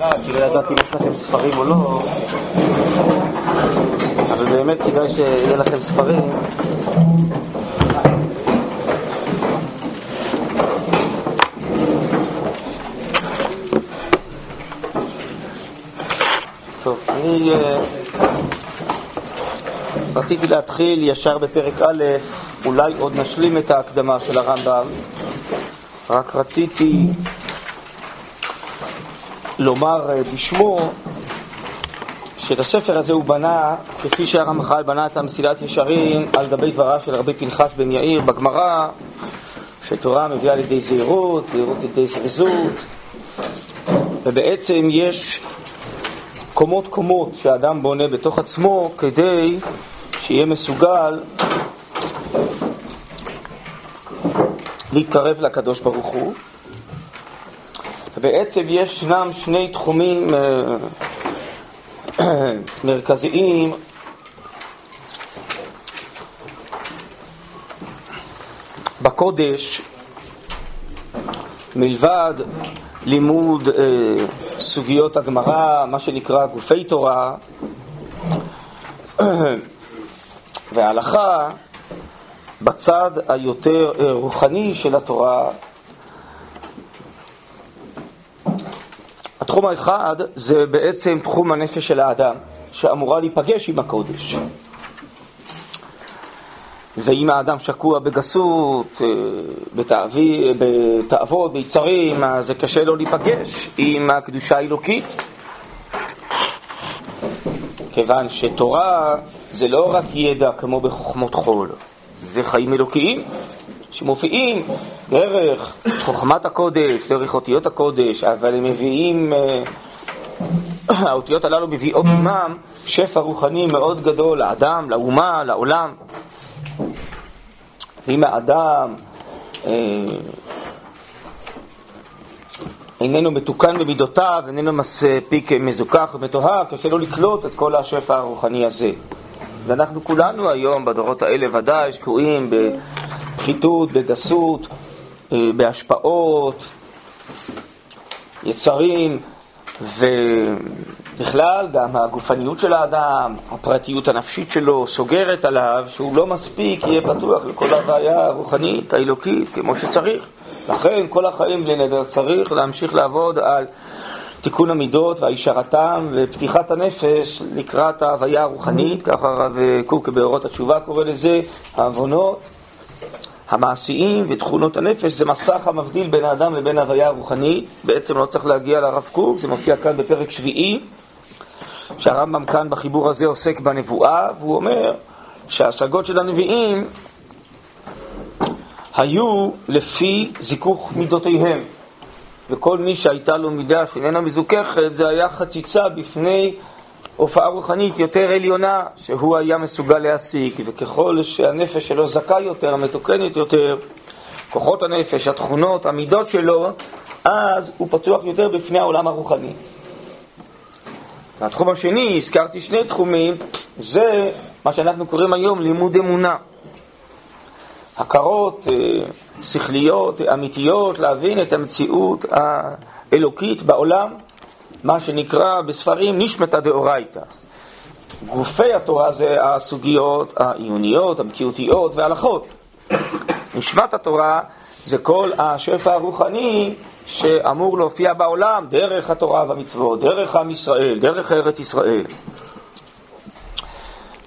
בהתחלה, כי לא ידעתי אם יש לכם ספרים או לא, אבל באמת כדאי שיהיה לכם ספרים. טוב, אני אה, רציתי להתחיל ישר בפרק א', אולי עוד נשלים את ההקדמה של הרמב"ם, רק רציתי לומר אה, בשמו שאת הספר הזה הוא בנה, כפי שהרמח"ל בנה את המסילת ישרים, על גבי דבריו של רבי פנחס בן יאיר בגמרא, שתורה מביאה לידי זהירות, זהירות לידי זריזות, ובעצם יש קומות קומות שהאדם בונה בתוך עצמו כדי שיהיה מסוגל להתקרב לקדוש ברוך הוא. בעצם ישנם שני תחומים אה, מרכזיים. בקודש, מלבד לימוד אה, סוגיות הגמרא, מה שנקרא גופי תורה וההלכה, בצד היותר אה, רוחני של התורה התחום האחד זה בעצם תחום הנפש של האדם, שאמורה להיפגש עם הקודש. ואם האדם שקוע בגסות, אה, בתאוות, ביצרים, אז זה קשה לו להיפגש עם הקדושה האלוקית. כיוון שתורה זה לא רק ידע כמו בחוכמות חול, זה חיים אלוקיים. שמופיעים דרך חוכמת הקודש, דרך אותיות הקודש, אבל הם מביאים, אה, האותיות הללו מביאות עימם שפע רוחני מאוד גדול לאדם, לאומה, לעולם. ואם האדם אה, איננו מתוקן במידותיו, איננו מספיק מזוכח ומטוהר, קשה לו לקלוט את כל השפע הרוחני הזה. ואנחנו כולנו היום, בדורות האלה ודאי, שקועים בשחיתות, בגסות, אה, בהשפעות, יצרים, ובכלל גם הגופניות של האדם, הפרטיות הנפשית שלו, סוגרת עליו שהוא לא מספיק יהיה פתוח לכל ההוויה הרוחנית, האלוקית, כמו שצריך. לכן כל החיים בלי נדר צריך להמשיך לעבוד על תיקון המידות והישרתם ופתיחת הנפש לקראת ההוויה הרוחנית, ככה הרב קוק באורות התשובה קורא לזה, העוונות, המעשיים ותכונות הנפש, זה מסך המבדיל בין האדם לבין ההוויה הרוחנית, בעצם לא צריך להגיע לרב קוק, זה מופיע כאן בפרק שביעי, שהרמב"ם כאן בחיבור הזה עוסק בנבואה, והוא אומר שההשגות של הנביאים היו לפי זיכוך מידותיהם. וכל מי שהייתה לו מידה שאיננה מזוככת, זה היה חציצה בפני הופעה רוחנית יותר עליונה, שהוא היה מסוגל להשיג, וככל שהנפש שלו זכה יותר, המתוקנת יותר, כוחות הנפש, התכונות, המידות שלו, אז הוא פתוח יותר בפני העולם הרוחני. והתחום השני, הזכרתי שני תחומים, זה מה שאנחנו קוראים היום לימוד אמונה. הכרות אה, שכליות, אמיתיות, להבין את המציאות האלוקית בעולם, מה שנקרא בספרים נשמתא דאורייתא. גופי התורה זה הסוגיות העיוניות, המקיאותיות וההלכות. נשמת התורה זה כל השפע הרוחני שאמור להופיע בעולם דרך התורה והמצוות, דרך עם ישראל, דרך ארץ ישראל.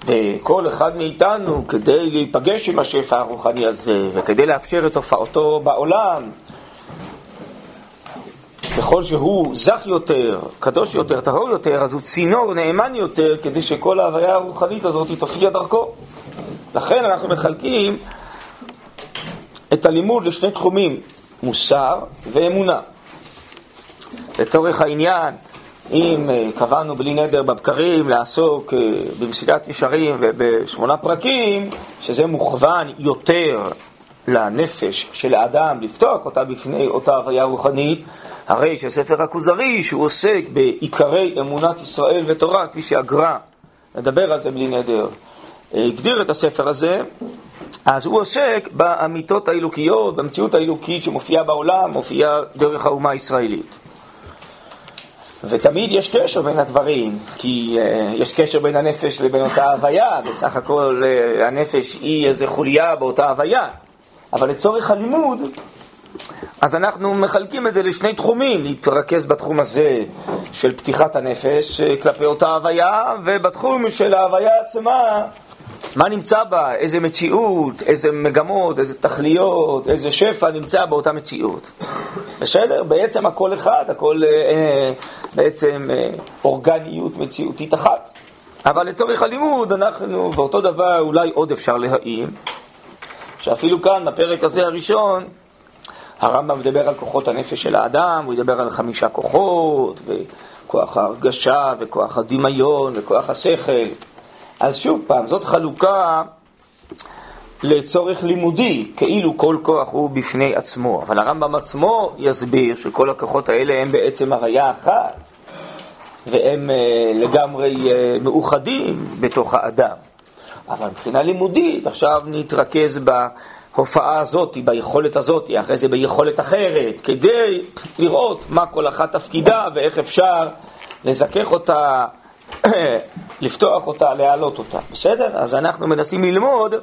וכל אחד מאיתנו, כדי להיפגש עם השפע הרוחני הזה, וכדי לאפשר את הופעתו בעולם, ככל שהוא זך יותר, קדוש יותר, טהור יותר, אז הוא צינור נאמן יותר, כדי שכל ההוויה הרוחנית הזאת תופיע דרכו. לכן אנחנו מחלקים את הלימוד לשני תחומים, מוסר ואמונה. לצורך העניין, אם אה, קבענו בלי נדר בבקרים לעסוק אה, במסילת ישרים ובשמונה פרקים, שזה מוכוון יותר לנפש של האדם, לפתוח אותה בפני אותה הוויה רוחנית, הרי שספר הכוזרי, שהוא עוסק בעיקרי אמונת ישראל ותורה, כפי שהגר"א נדבר על זה בלי נדר, אה, הגדיר את הספר הזה, אז הוא עוסק באמיתות האלוקיות, במציאות האלוקית שמופיעה בעולם, מופיעה דרך האומה הישראלית. ותמיד יש קשר בין הדברים, כי uh, יש קשר בין הנפש לבין אותה הוויה, בסך הכל uh, הנפש היא איזה חוליה באותה הוויה. אבל לצורך הלימוד, אז אנחנו מחלקים את זה לשני תחומים, להתרכז בתחום הזה של פתיחת הנפש אה, כלפי אותה הוויה, ובתחום של ההוויה עצמה, מה נמצא בה, איזה מציאות, איזה מגמות, איזה תכליות, איזה שפע נמצא באותה מציאות. בסדר? בעצם הכל אחד, הכל אה, אה, בעצם אה, אורגניות מציאותית אחת. אבל לצורך הלימוד אנחנו, ואותו דבר אולי עוד אפשר להעיר, שאפילו כאן, בפרק הזה הראשון, הרמב"ם מדבר על כוחות הנפש של האדם, הוא ידבר על חמישה כוחות, וכוח ההרגשה, וכוח הדמיון, וכוח השכל. אז שוב פעם, זאת חלוקה לצורך לימודי, כאילו כל כוח הוא בפני עצמו. אבל הרמב"ם עצמו יסביר שכל הכוחות האלה הם בעצם הוויה אחת, והם uh, לגמרי uh, מאוחדים בתוך האדם. אבל מבחינה לימודית, עכשיו נתרכז בהופעה הזאת, ביכולת הזאת, אחרי זה ביכולת אחרת, כדי לראות מה כל אחת תפקידה ואיך אפשר לזכך אותה, לפתוח אותה, להעלות אותה. בסדר? אז אנחנו מנסים ללמוד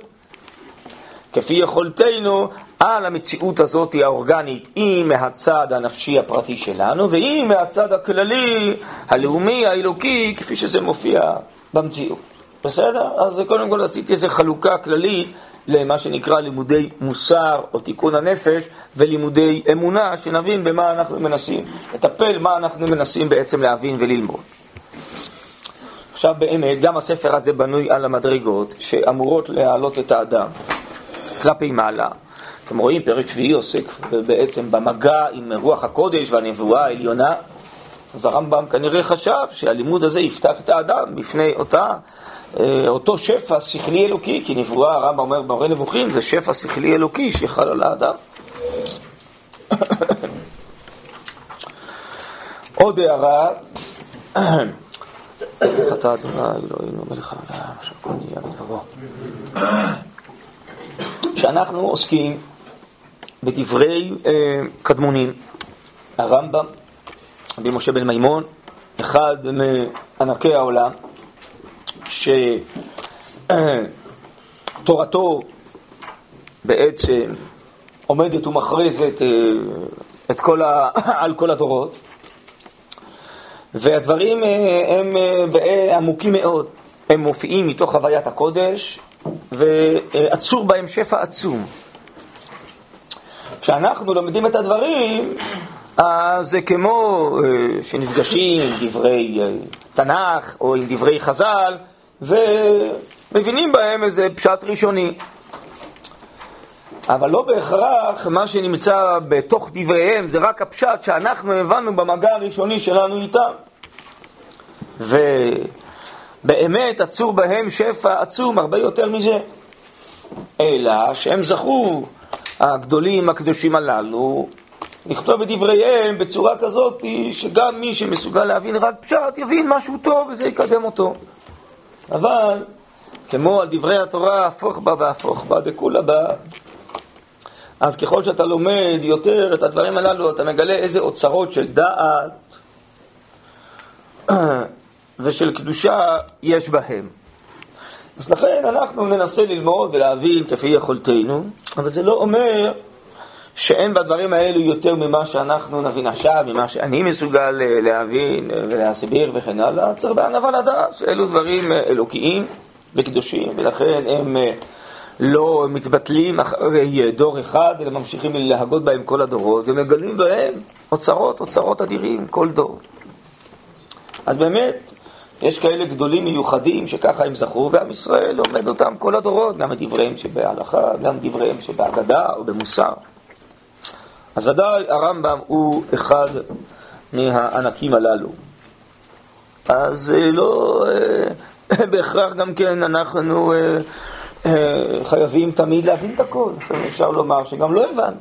כפי יכולתנו על המציאות הזאת האורגנית, אם מהצד הנפשי הפרטי שלנו, ואם מהצד הכללי, הלאומי, האלוקי, כפי שזה מופיע במציאות. בסדר? אז קודם כל עשיתי איזו חלוקה כללית למה שנקרא לימודי מוסר או תיקון הנפש ולימודי אמונה, שנבין במה אנחנו מנסים לטפל, מה אנחנו מנסים בעצם להבין וללמוד. עכשיו באמת, גם הספר הזה בנוי על המדרגות שאמורות להעלות את האדם כלפי מעלה. אתם רואים, פרק שביעי עוסק בעצם במגע עם רוח הקודש והנבואה העליונה. אז הרמב"ם כנראה חשב שהלימוד הזה יפתח את האדם בפני אותה אותו שפע שכלי אלוקי, כי נבואה, הרמב"ם אומר במורה נבוכים, זה שפע שכלי אלוקי שיחל על האדם. עוד הערה, חטא אדוני אלוהינו מלך העולם, אשר כל נהיה בדברו. כשאנחנו עוסקים בדברי אה, קדמונים, הרמב"ם, רבי משה בן מימון, אחד מענקי העולם, שתורתו בעצם עומדת ומכרזת אה, את כל ה... על כל הדורות, והדברים אה, הם אה, עמוקים מאוד, הם מופיעים מתוך חוויית הקודש, ועצור בהם שפע עצום. כשאנחנו לומדים את הדברים, אז זה כמו שנפגשים עם דברי תנ"ך או עם דברי חז"ל, ומבינים בהם איזה פשט ראשוני. אבל לא בהכרח מה שנמצא בתוך דבריהם זה רק הפשט שאנחנו הבנו במגע הראשוני שלנו איתם. ובאמת עצור בהם שפע עצום, הרבה יותר מזה. אלא שהם זכו, הגדולים הקדושים הללו, לכתוב את דבריהם בצורה כזאת שגם מי שמסוגל להבין רק פשט יבין משהו טוב וזה יקדם אותו. אבל כמו על דברי התורה, הפוך בה והפוך בה דכולה בה, אז ככל שאתה לומד יותר את הדברים הללו, אתה מגלה איזה אוצרות של דעת ושל קדושה יש בהם. אז לכן אנחנו ננסה ללמוד ולהבין כפי יכולתנו, אבל זה לא אומר שאין בדברים האלו יותר ממה שאנחנו נבין עכשיו, ממה שאני מסוגל אה, להבין אה, ולהסביר וכן הלאה, צריך בענווה לדעת שאלו דברים אה, אלוקיים וקדושים, ולכן הם לא מתבטלים אחרי דור אחד, אלא ממשיכים להגות בהם כל הדורות, ומגלים בהם אוצרות, אוצרות אדירים, כל דור. אז באמת, יש כאלה גדולים מיוחדים שככה הם זכו, ועם ישראל לומד אותם כל הדורות, גם את דבריהם שבהלכה, גם דבריהם שבהגדה או במוסר. אז ודאי הרמב"ם הוא אחד מהענקים הללו. אז אה, לא אה, בהכרח גם כן אנחנו אה, חייבים תמיד להבין את הכל. אפשר לומר שגם לא הבנו.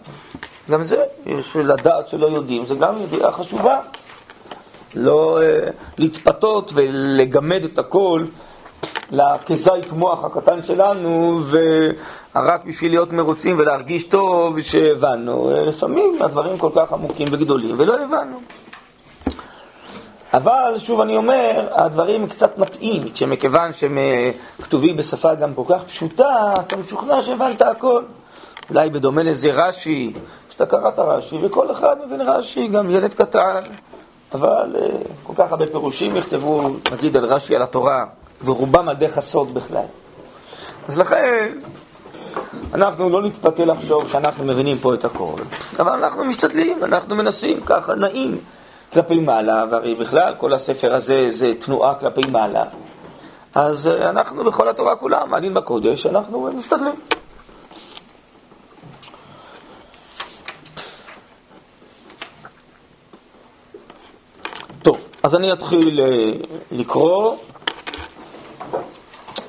גם זה, יש לדעת שלא יודעים, זה גם ידיעה חשובה. לא לצפתות ולגמד את הכל לכזית מוח הקטן שלנו, ורק בשביל להיות מרוצים ולהרגיש טוב שהבנו. לפעמים הדברים כל כך עמוקים וגדולים, ולא הבנו. אבל שוב אני אומר, הדברים קצת מטעים, שמכיוון שהם אה, כתובים בשפה גם כל כך פשוטה, אתה משוכנע שהבנת הכל. אולי בדומה לזה רש"י, שאתה קראת רש"י, וכל אחד מבין רש"י, גם ילד קטן, אבל אה, כל כך הרבה פירושים נכתבו, נגיד על רש"י, על התורה, ורובם על דרך הסוד בכלל. אז לכן, אנחנו לא נתפתה לחשוב שאנחנו מבינים פה את הכל, אבל אנחנו משתדלים, אנחנו מנסים ככה, נעים כלפי מעלה, והרי בכלל כל הספר הזה זה תנועה כלפי מעלה. אז אה, אנחנו בכל התורה כולה, מעלים בקודש, אנחנו משתדלים. טוב, אז אני אתחיל אה, לקרוא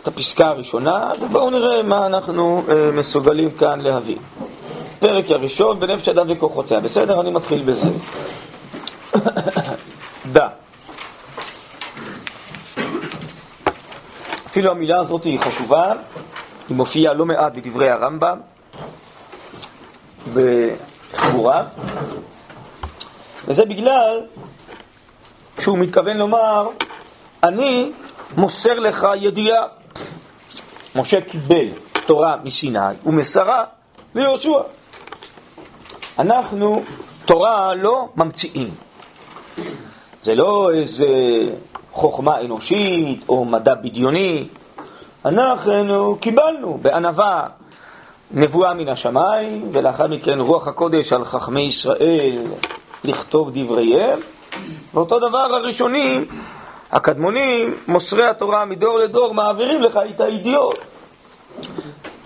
את הפסקה הראשונה, ובואו נראה מה אנחנו אה, מסוגלים כאן להביא. פרק הראשון, בנפש אדם וכוחותיה. בסדר? אני מתחיל בזה. דע. אפילו המילה הזאת היא חשובה, היא מופיעה לא מעט בדברי הרמב"ם, בחיבוריו, וזה בגלל שהוא מתכוון לומר, אני מוסר לך ידיעה. משה קיבל תורה מסיני ומסרה ליהושע. אנחנו תורה לא ממציאים. זה לא איזה חוכמה אנושית או מדע בדיוני. אנחנו קיבלנו בענווה נבואה מן השמיים, ולאחר מכן רוח הקודש על חכמי ישראל לכתוב דבריהם, ואותו דבר הראשונים, הקדמונים, מוסרי התורה מדור לדור, מעבירים לך את הידיעות.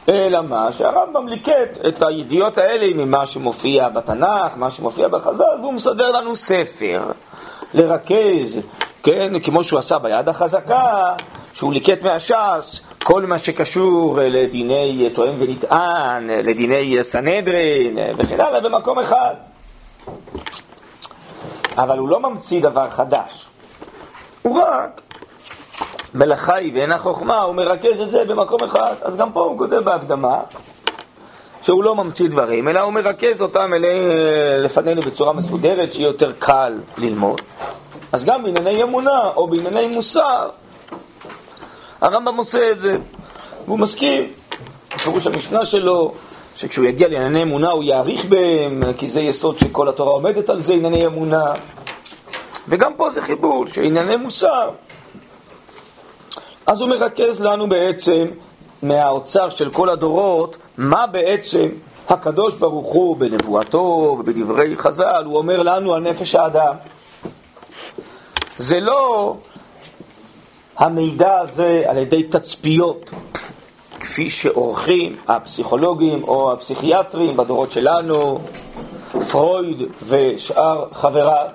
אלא מה? שהרמב"ם ליקט את הידיעות האלה ממה שמופיע בתנ"ך, מה שמופיע בחז"ל, והוא מסדר לנו ספר. לרכז, כן, כמו שהוא עשה ביד החזקה, שהוא ליקט מהש"ס, כל מה שקשור לדיני טוען ונטען, לדיני סנהדרין וכן הלאה במקום אחד. אבל הוא לא ממציא דבר חדש. הוא רק מלאכה היא ואינה חוכמה, הוא מרכז את זה במקום אחד. אז גם פה הוא כותב בהקדמה שהוא לא ממציא דברים, אלא הוא מרכז אותם אלי, לפנינו בצורה מסודרת, שיהיה יותר קל ללמוד. אז גם בענייני אמונה או בענייני מוסר, הרמב"ם עושה את זה, והוא מסכים, פירוש המשנה שלו, שכשהוא יגיע לענייני אמונה הוא יעריך בהם, כי זה יסוד שכל התורה עומדת על זה, ענייני אמונה. וגם פה זה חיבור, שענייני מוסר. אז הוא מרכז לנו בעצם מהאוצר של כל הדורות, מה בעצם הקדוש ברוך הוא בנבואתו ובדברי חז"ל, הוא אומר לנו על נפש האדם. זה לא המידע הזה על ידי תצפיות, כפי שעורכים הפסיכולוגים או הפסיכיאטרים בדורות שלנו, פרויד ושאר חבריו.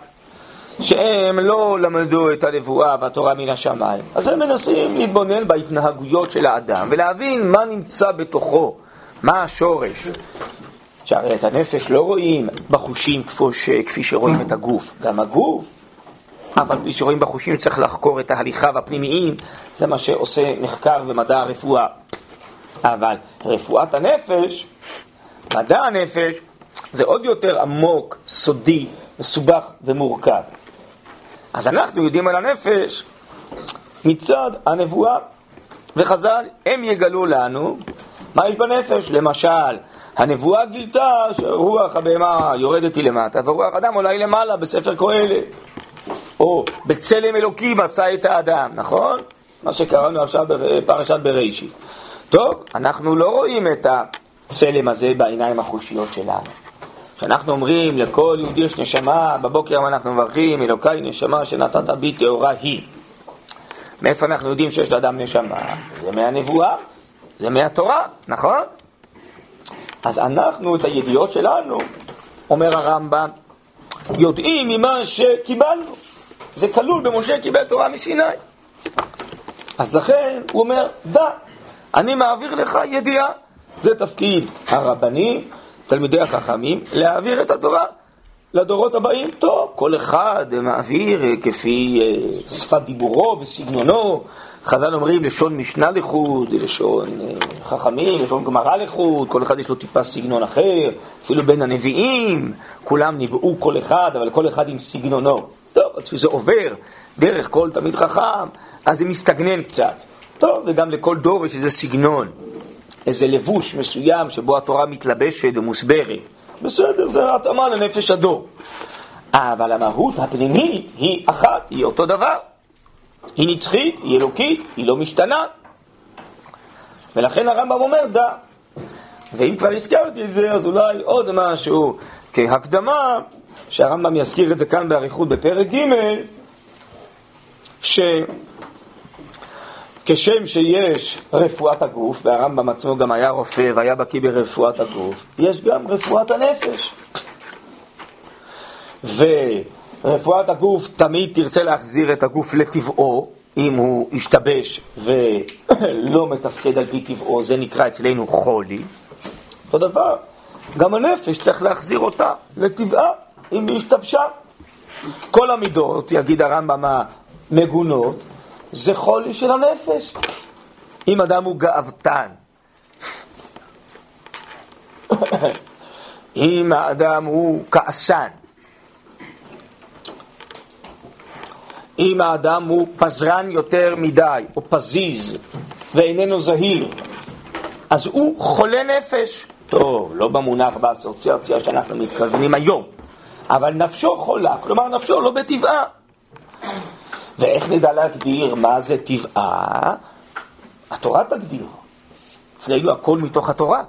שהם לא למדו את הנבואה והתורה מן השמיים. אז הם מנסים להתבונן בהתנהגויות של האדם ולהבין מה נמצא בתוכו, מה השורש. שהרי את הנפש לא רואים בחושים ש... כפי שרואים את הגוף. גם הגוף, אבל כפי שרואים בחושים צריך לחקור את ההליכה והפנימיים, זה מה שעושה מחקר ומדע הרפואה. אבל רפואת הנפש, מדע הנפש, זה עוד יותר עמוק, סודי, מסובך ומורכב. אז אנחנו יודעים על הנפש מצד הנבואה. וחז"ל, הם יגלו לנו מה יש בנפש. למשל, הנבואה גילתה שרוח הבהמה יורדת היא למטה, ורוח אדם עולה היא למעלה בספר קהלת. או בצלם אלוקים עשה את האדם, נכון? מה שקראנו עכשיו בפרשת בראשית. טוב, אנחנו לא רואים את הצלם הזה בעיניים החושיות שלנו. כשאנחנו אומרים לכל יהודי יש נשמה, בבוקר אנחנו מברכים, אלוקיי נשמה שנתת בי טהורה היא. מאיפה אנחנו יודעים שיש לאדם נשמה? זה מהנבואה, זה מהתורה, נכון? אז אנחנו, את הידיעות שלנו, אומר הרמב"ם, יודעים ממה שקיבלנו. זה כלול במשה קיבל תורה מסיני. אז לכן הוא אומר, דע, אני מעביר לך ידיעה. זה תפקיד הרבנים, תלמידי החכמים, להעביר את התורה לדורות הבאים. טוב, כל אחד מעביר כפי אה, שפת דיבורו וסגנונו. חז"ל אומרים לשון משנה לחוד, לשון אה, חכמים, לשון גמרא לחוד, כל אחד יש לו טיפה סגנון אחר, אפילו בין הנביאים, כולם ניבאו כל אחד, אבל כל אחד עם סגנונו. טוב, אז כשזה עובר דרך כל תלמיד חכם, אז זה מסתגנן קצת. טוב, וגם לכל דור יש איזה סגנון, איזה לבוש מסוים שבו התורה מתלבשת ומוסברת. בסדר, זה התאמה לנפש הדור. אבל המהות הפנימית היא אחת, היא אותו דבר. היא נצחית, היא אלוקית, היא לא משתנה. ולכן הרמב"ם אומר, דע. ואם כבר הזכרתי את זה, אז אולי עוד משהו כהקדמה, שהרמב"ם יזכיר את זה כאן באריכות בפרק ג', שכשם שיש רפואת הגוף, והרמב"ם עצמו גם היה רופא והיה בקיא ברפואת הגוף, יש גם רפואת הנפש. ורפואת הגוף תמיד תרצה להחזיר את הגוף לטבעו, אם הוא השתבש ולא מתפקד על פי טבעו, זה נקרא אצלנו חולי. אותו דבר, גם הנפש צריך להחזיר אותה לטבעה, אם היא השתבשה. כל המידות, יגיד הרמב"ם המגונות, זה חולי של הנפש. אם אדם הוא גאוותן, אם האדם הוא כעסן, אם האדם הוא פזרן יותר מדי, או פזיז, ואיננו זהיר, אז הוא חולה נפש. טוב, לא במונח באסוציאציה שאנחנו מתכוונים היום, אבל נפשו חולה, כלומר נפשו לא בטבעה. ואיך נדע להגדיר מה זה טבעה? התורה תגדיר. אצלנו הכל מתוך התורה.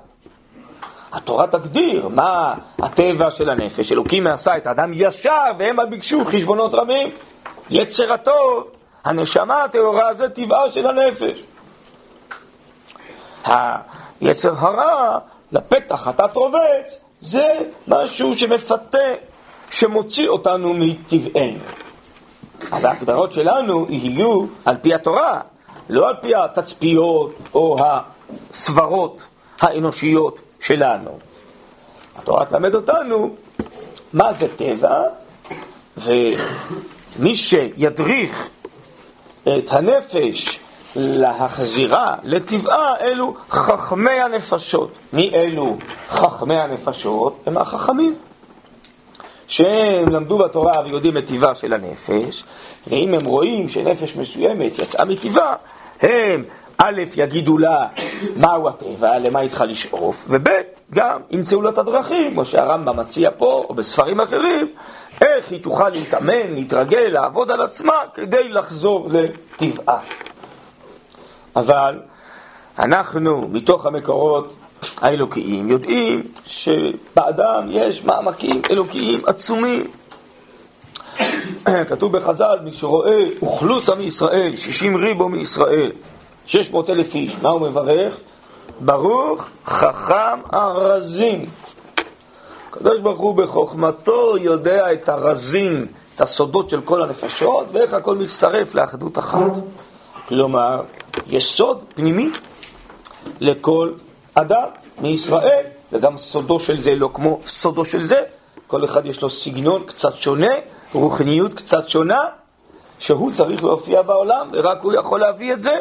התורה תגדיר מה הטבע של הנפש. אלוקים עשה את האדם ישר, והם ביקשו חשבונות רבים. יצר הטוב, הנשמה הטהורה זה טבעה של הנפש. היצר הרע, לפתח חטאת רובץ, זה משהו שמפתה, שמוציא אותנו מטבענו. אז ההגדרות שלנו יהיו על פי התורה, לא על פי התצפיות או הסברות האנושיות שלנו. התורה תלמד אותנו מה זה טבע, ומי שידריך את הנפש להחזירה, לטבעה, אלו חכמי הנפשות. מי אלו חכמי הנפשות? הם החכמים. שהם למדו בתורה ויודעים את טיבה של הנפש, ואם הם רואים שנפש מסוימת יצאה מטיבה, הם א', יגידו לה מהו הטבע, למה היא צריכה לשאוף, וב', גם ימצאו לה את הדרכים, כמו שהרמב"ם מציע פה, או בספרים אחרים, איך היא תוכל להתאמן, להתרגל, לעבוד על עצמה, כדי לחזור לטבעה. אבל אנחנו, מתוך המקורות האלוקיים, יודעים שבאדם יש מעמקים אלוקיים עצומים. כתוב בחז"ל, מי שרואה אוכלוסה מישראל, שישים ריבו מישראל, שש מאות אלף איש, מה הוא מברך? ברוך חכם הרזים. הקדוש ברוך הוא בחוכמתו יודע את הרזים, את הסודות של כל הנפשות, ואיך הכל מצטרף לאחדות אחת. כלומר, יש סוד פנימי לכל אדם מישראל, וגם סודו של זה לא כמו סודו של זה, כל אחד יש לו סגנון קצת שונה, רוחניות קצת שונה, שהוא צריך להופיע בעולם, ורק הוא יכול להביא את זה.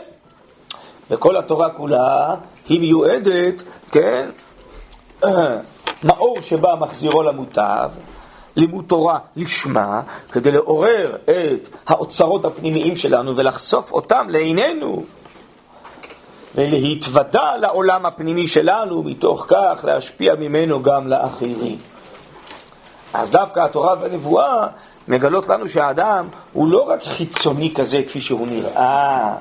וכל התורה כולה היא מיועדת, כן, מאור שבא מחזירו למוטב, לימוד תורה לשמה, כדי לעורר את האוצרות הפנימיים שלנו ולחשוף אותם לעינינו. ולהתוודע לעולם הפנימי שלנו, מתוך כך להשפיע ממנו גם לאחרים. אז דווקא התורה והנבואה מגלות לנו שהאדם הוא לא רק חיצוני כזה כפי שהוא נראה,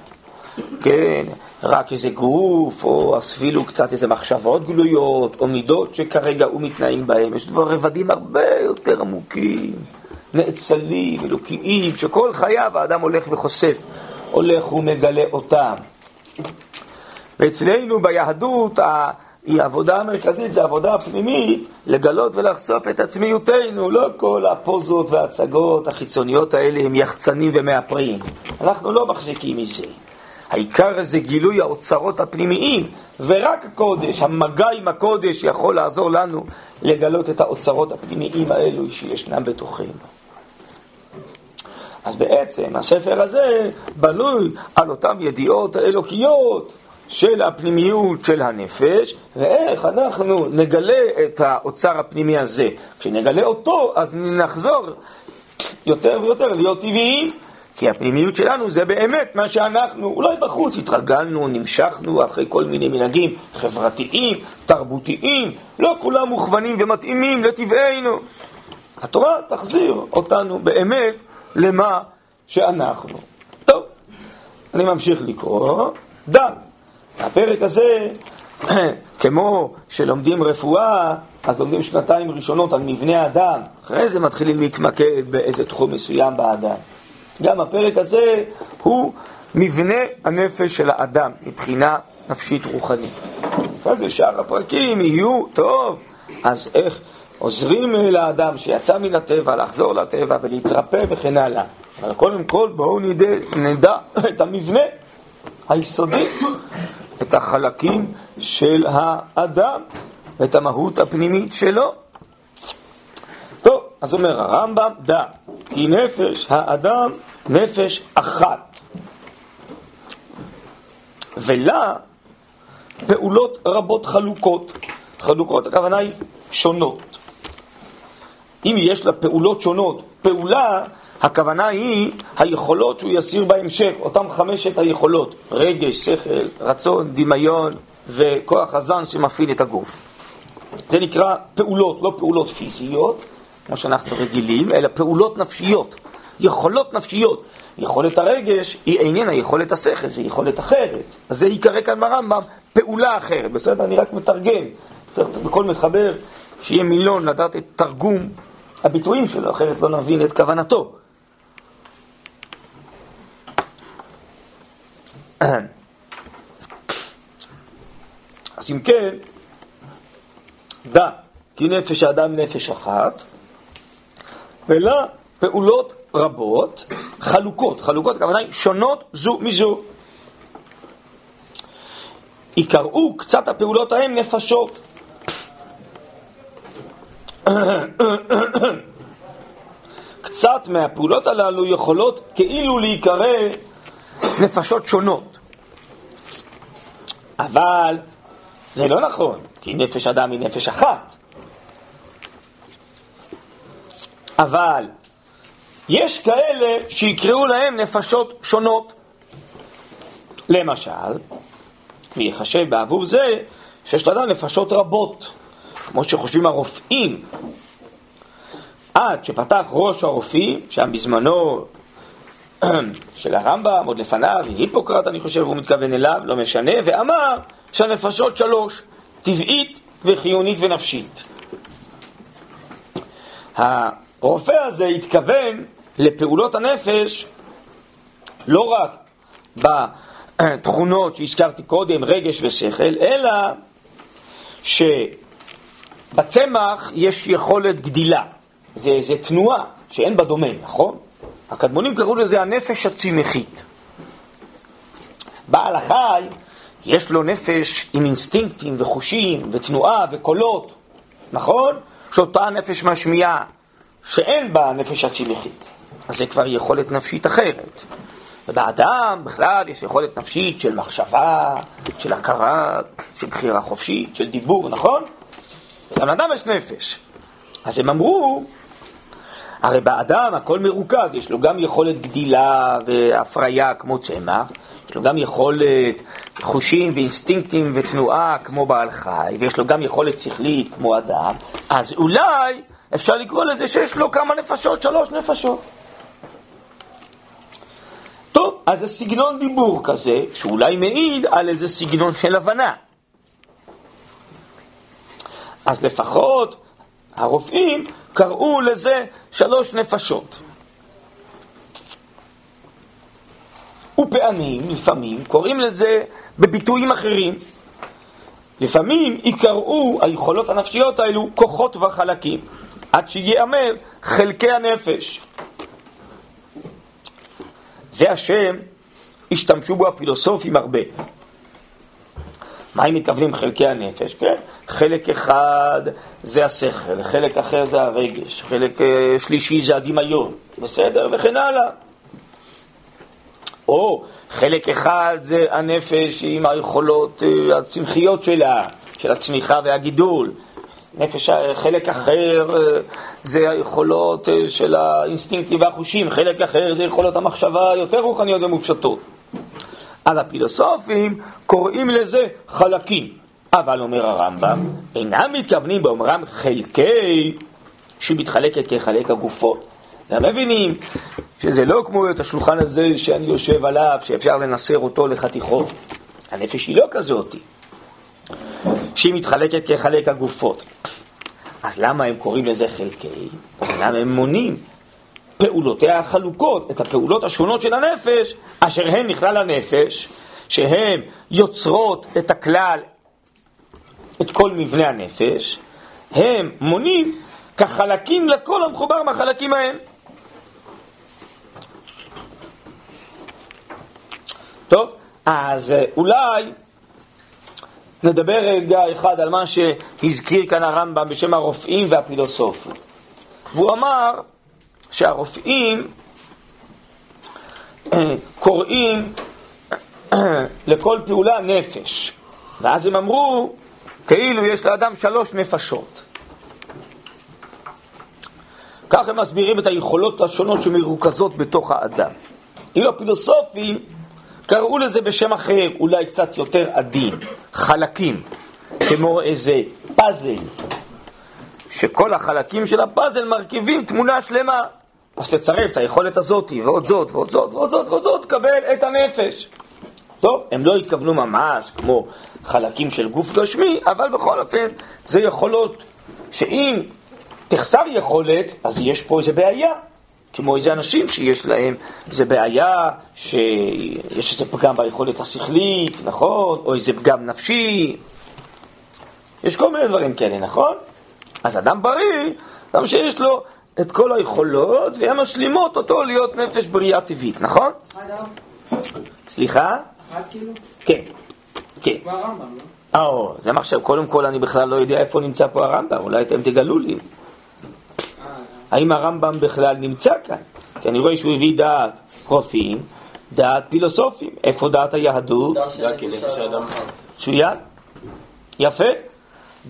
כן, רק איזה גוף, או אפילו קצת איזה מחשבות גלויות, או מידות שכרגע הוא מתנהג בהם. יש דבר רבדים הרבה יותר עמוקים, נאצלים, אלוקיים, שכל חייו האדם הולך וחושף, הולך ומגלה אותם. ואצלנו ביהדות העבודה המרכזית זה העבודה הפנימית, לגלות ולחשוף את עצמיותנו, לא כל הפוזות וההצגות החיצוניות האלה הם יחצנים ומאפרים. אנחנו לא מחזיקים מזה. העיקר זה גילוי האוצרות הפנימיים, ורק הקודש, המגע עם הקודש יכול לעזור לנו לגלות את האוצרות הפנימיים האלו שישנם בתוכנו. אז בעצם הספר הזה בנוי על אותן ידיעות האלוקיות של הפנימיות של הנפש, ואיך אנחנו נגלה את האוצר הפנימי הזה. כשנגלה אותו, אז נחזור יותר ויותר להיות טבעיים, כי הפנימיות שלנו זה באמת מה שאנחנו, אולי בחוץ התרגלנו, נמשכנו אחרי כל מיני מנהגים חברתיים, תרבותיים, לא כולם מוכוונים ומתאימים לטבענו. התורה תחזיר אותנו באמת למה שאנחנו. טוב, אני ממשיך לקרוא. דם. הפרק הזה, כמו שלומדים רפואה, אז לומדים שנתיים ראשונות על מבנה האדם, אחרי זה מתחילים להתמקד באיזה תחום מסוים באדם. גם הפרק הזה הוא מבנה הנפש של האדם מבחינה נפשית רוחנית. זה שאר הפרקים יהיו, טוב, אז איך עוזרים לאדם שיצא מן הטבע לחזור לטבע ולהתרפא וכן הלאה. אבל קודם כל בואו נדע, נדע את המבנה היסודי, את החלקים של האדם, את המהות הפנימית שלו. טוב, אז אומר הרמב"ם, דע, כי נפש האדם נפש אחת, ולה פעולות רבות חלוקות. חלוקות, הכוונה היא שונות. אם יש לה פעולות שונות, פעולה, הכוונה היא היכולות שהוא יסיר בהמשך, אותם חמשת היכולות, רגש, שכל, רצון, דמיון וכוח הזן שמפעיל את הגוף. זה נקרא פעולות, לא פעולות פיזיות, כמו שאנחנו רגילים, אלא פעולות נפשיות, יכולות נפשיות. יכולת הרגש היא איננה יכולת השכל, זה יכולת אחרת. אז זה ייקרא כאן ברמב"ם פעולה אחרת, בסדר? אני רק מתרגם. צריך בכל מחבר שיהיה מילון לדעת את תרגום הביטויים שלו, אחרת לא נבין את כוונתו. אז אם כן, דע כי נפש האדם נפש אחת, ולה פעולות רבות, חלוקות, חלוקות הכוונה היא שונות זו מזו. יקראו קצת הפעולות ההם נפשות. קצת מהפעולות הללו יכולות כאילו להיקרא נפשות שונות. אבל זה לא נכון, כי נפש אדם היא נפש אחת. אבל יש כאלה שיקראו להם נפשות שונות. למשל, ויחשב בעבור זה שיש לאדם נפשות רבות, כמו שחושבים הרופאים. עד שפתח ראש הרופאים, שם בזמנו של הרמב"ם, עוד לפניו, היפוקרט אני חושב, הוא מתכוון אליו, לא משנה, ואמר שהנפשות שלוש, טבעית וחיונית ונפשית. הרופא הזה התכוון לפעולות הנפש לא רק בתכונות שהזכרתי קודם, רגש ושכל, אלא שבצמח יש יכולת גדילה. זה, זה תנועה שאין בה דומה, נכון? הקדמונים קראו לזה הנפש הצמחית. בעל החי, יש לו נפש עם אינסטינקטים וחושים ותנועה וקולות, נכון? שאותה הנפש משמיעה, שאין בה הנפש הצמחית. אז זה כבר יכולת נפשית אחרת. ובאדם בכלל יש יכולת נפשית של מחשבה, של הכרה, של בחירה חופשית, של דיבור, נכון? גם לאדם יש נפש. אז הם אמרו, הרי באדם הכל מרוכז, יש לו גם יכולת גדילה והפריה כמו צמח, יש לו גם יכולת חושים ואינסטינקטים ותנועה כמו בעל חי, ויש לו גם יכולת שכלית כמו אדם, אז אולי אפשר לקרוא לזה שיש לו כמה נפשות, שלוש נפשות. טוב, אז זה סגנון דיבור כזה, שאולי מעיד על איזה סגנון של הבנה. אז לפחות הרופאים קראו לזה שלוש נפשות. ופעמים, לפעמים, קוראים לזה בביטויים אחרים. לפעמים יקראו היכולות הנפשיות האלו כוחות וחלקים, עד שיאמר חלקי הנפש. זה השם, השתמשו בו הפילוסופים הרבה. מה הם מתכוונים חלקי הנפש? כן, חלק אחד זה השכל, חלק אחר זה הרגש, חלק אה, שלישי זה הדמיון, בסדר? וכן הלאה. או חלק אחד זה הנפש עם היכולות אה, הצמחיות שלה, של הצמיחה והגידול. נפש, חלק אחר זה היכולות של האינסטינקטים והחושים, חלק אחר זה יכולות המחשבה היותר רוחניות ומופשטות. אז הפילוסופים קוראים לזה חלקים. אבל אומר הרמב"ם, אינם מתכוונים באומרם חלקי שמתחלקת כחלק הגופות. הם מבינים שזה לא כמו את השולחן הזה שאני יושב עליו, שאפשר לנסר אותו לחתיכות. הנפש היא לא כזאת, שהיא מתחלקת כחלק הגופות. אז למה הם קוראים לזה חלקי? למה הם מונים פעולותיה החלוקות, את הפעולות השונות של הנפש, אשר הן נכלל הנפש, שהן יוצרות את הכלל, את כל מבנה הנפש, הם מונים כחלקים לכל המחובר מהחלקים ההם. טוב, אז אה, אולי נדבר רגע אחד על מה שהזכיר כאן הרמב"ם בשם הרופאים והפילוסופים. והוא אמר שהרופאים אה, קוראים אה, לכל פעולה נפש, ואז הם אמרו כאילו יש לאדם שלוש נפשות. כך הם מסבירים את היכולות השונות שמרוכזות בתוך האדם. אילו הפילוסופים קראו לזה בשם אחר, אולי קצת יותר עדין, חלקים, כמו איזה פאזל, שכל החלקים של הפאזל מרכיבים תמונה שלמה. אז תצרף את היכולת הזאת, ועוד זאת, ועוד זאת, ועוד זאת, ועוד זאת, תקבל את הנפש. טוב, הם לא התכוונו ממש כמו חלקים של גוף גשמי, אבל בכל אופן, זה יכולות שאם תחסר יכולת, אז יש פה איזה בעיה. כמו איזה אנשים שיש להם איזה בעיה, שיש איזה פגם ביכולת השכלית, נכון? או איזה פגם נפשי. יש כל מיני דברים כאלה, נכון? אז אדם בריא, גם שיש לו את כל היכולות, והן משלימות אותו להיות נפש בריאה טבעית, נכון? סליחה? אחת כאילו? כן, כן. כמו הרמב"ם, לא? אה, זה מה עכשיו, קודם כל אני בכלל לא יודע איפה נמצא פה הרמב"ם, אולי אתם תגלו לי. האם הרמב"ם בכלל נמצא כאן? כי אני רואה שהוא הביא דעת רופאים, דעת פילוסופים. איפה דעת היהדות? מצוין. יפה.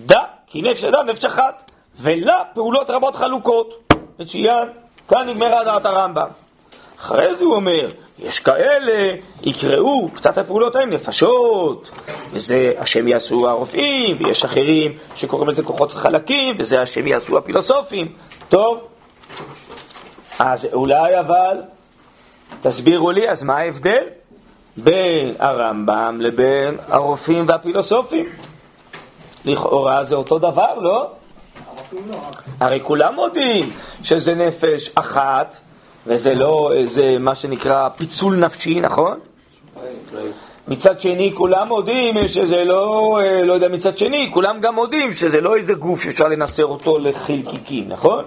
דע כי נפש אדם נפש אחת, ולה פעולות רבות חלוקות. מצוין. כאן נגמרה דעת הרמב"ם. אחרי זה הוא אומר, יש כאלה, יקראו קצת הפעולות ההם נפשות, וזה השם יעשו הרופאים, ויש אחרים שקוראים לזה כוחות חלקים, וזה השם יעשו הפילוסופים. טוב, אז אולי אבל, תסבירו לי, אז מה ההבדל בין הרמב"ם לבין הרופאים והפילוסופים? לכאורה זה אותו דבר, לא? הרי כולם מודים שזה נפש אחת, וזה לא איזה מה שנקרא פיצול נפשי, נכון? מצד שני, כולם מודים שזה לא, אה, לא יודע, מצד שני, כולם גם מודים שזה לא איזה גוף שאפשר לנסר אותו לחלקיקים, נכון?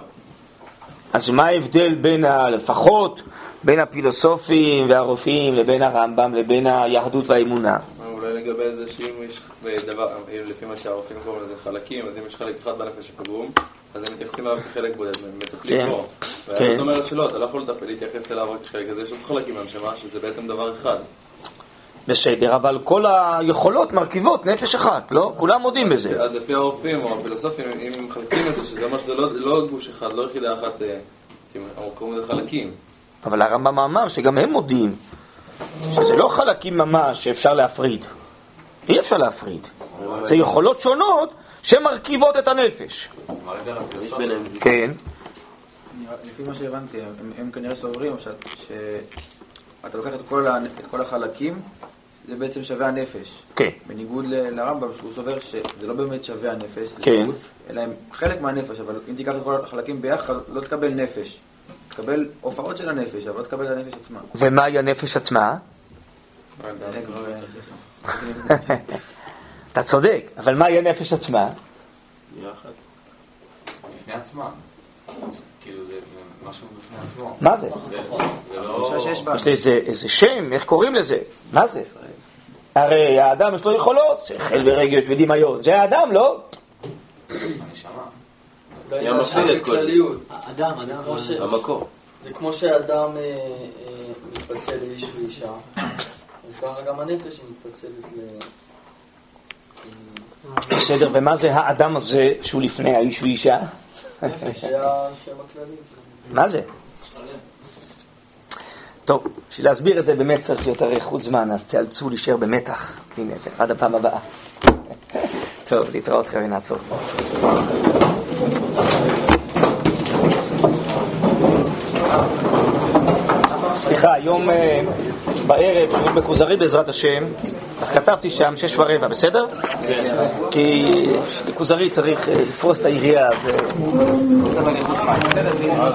אז מה ההבדל בין, ה, לפחות, בין הפילוסופים והרופאים לבין הרמב"ם לבין היהדות והאמונה? לגבי זה שאם יש דבר, לפי מה שהרופאים קוראים לזה חלקים, אז אם יש חלק אחד בנפש הפגום, אז הם מתייחסים אליו כחלק בודד, הם מטפלים כן. בו. כן. והיהדות אומרת שלא, אתה לא יכול להתייחס אליו רק כחלק, אז יש עוד חלקים מהנשמה, שזה בעצם דבר אחד. בסדר, אבל כל היכולות מרכיבות נפש אחת, לא? כולם מודים בזה. אז לפי הרופאים או הפילוסופים, אם הם מחלקים את זה, שזה אומר שזה לא- לא גוש אחד, לא יחידה אחת, אה, קוראים לזה חלקים. אבל הרמב"ם אמר שגם הם מודים שזה לא חלקים ממש שאפשר להפריד. אי אפשר להפריד. זה יכולות שונות שמרכיבות את הנפש. כן, לפי מה שהבנתי, הם, כנראה סוברים שאת- שאתה לוקח את כל, החלקים, זה בעצם שווה הנפש. כן. בניגוד לרמב"ם, שהוא סובר שזה לא באמת שווה הנפש, כן. אלא הם חלק מהנפש, אבל אם תיקח את כל החלקים ביחד, לא תקבל נפש. תקבל הופעות של הנפש, אבל לא תקבל את הנפש עצמה. ומהי הנפש עצמה? אתה צודק, אבל מהי הנפש עצמה? בפני עצמה. כאילו זה משהו בפני עצמו. מה זה? זה זה לא... יש לזה איזה שם, איך קוראים לזה? מה זה? הרי האדם יש לו יכולות, שכל ורגש ודמיון. זה האדם, לא? זה כמו ש- המקור. זה כמו שאדם אה, אה, מתפצל לאיש ואישה, אז ככה גם הנפש היא מתפצלת ל... בסדר, ומה זה האדם הזה שהוא לפני האיש ואישה? מה זה? טוב, בשביל להסביר את זה באמת צריך יותר איכות זמן, אז תיאלצו להישאר במתח. הנה, עד הפעם הבאה. טוב, להתראות חבר'ה, נעצור. סליחה, היום אה, בערב, שיעור בכוזרי בעזרת השם, אז כתבתי שם שש ורבע, בסדר? כי כוזרי צריך אה, לפרוס את העירייה, אז... אה,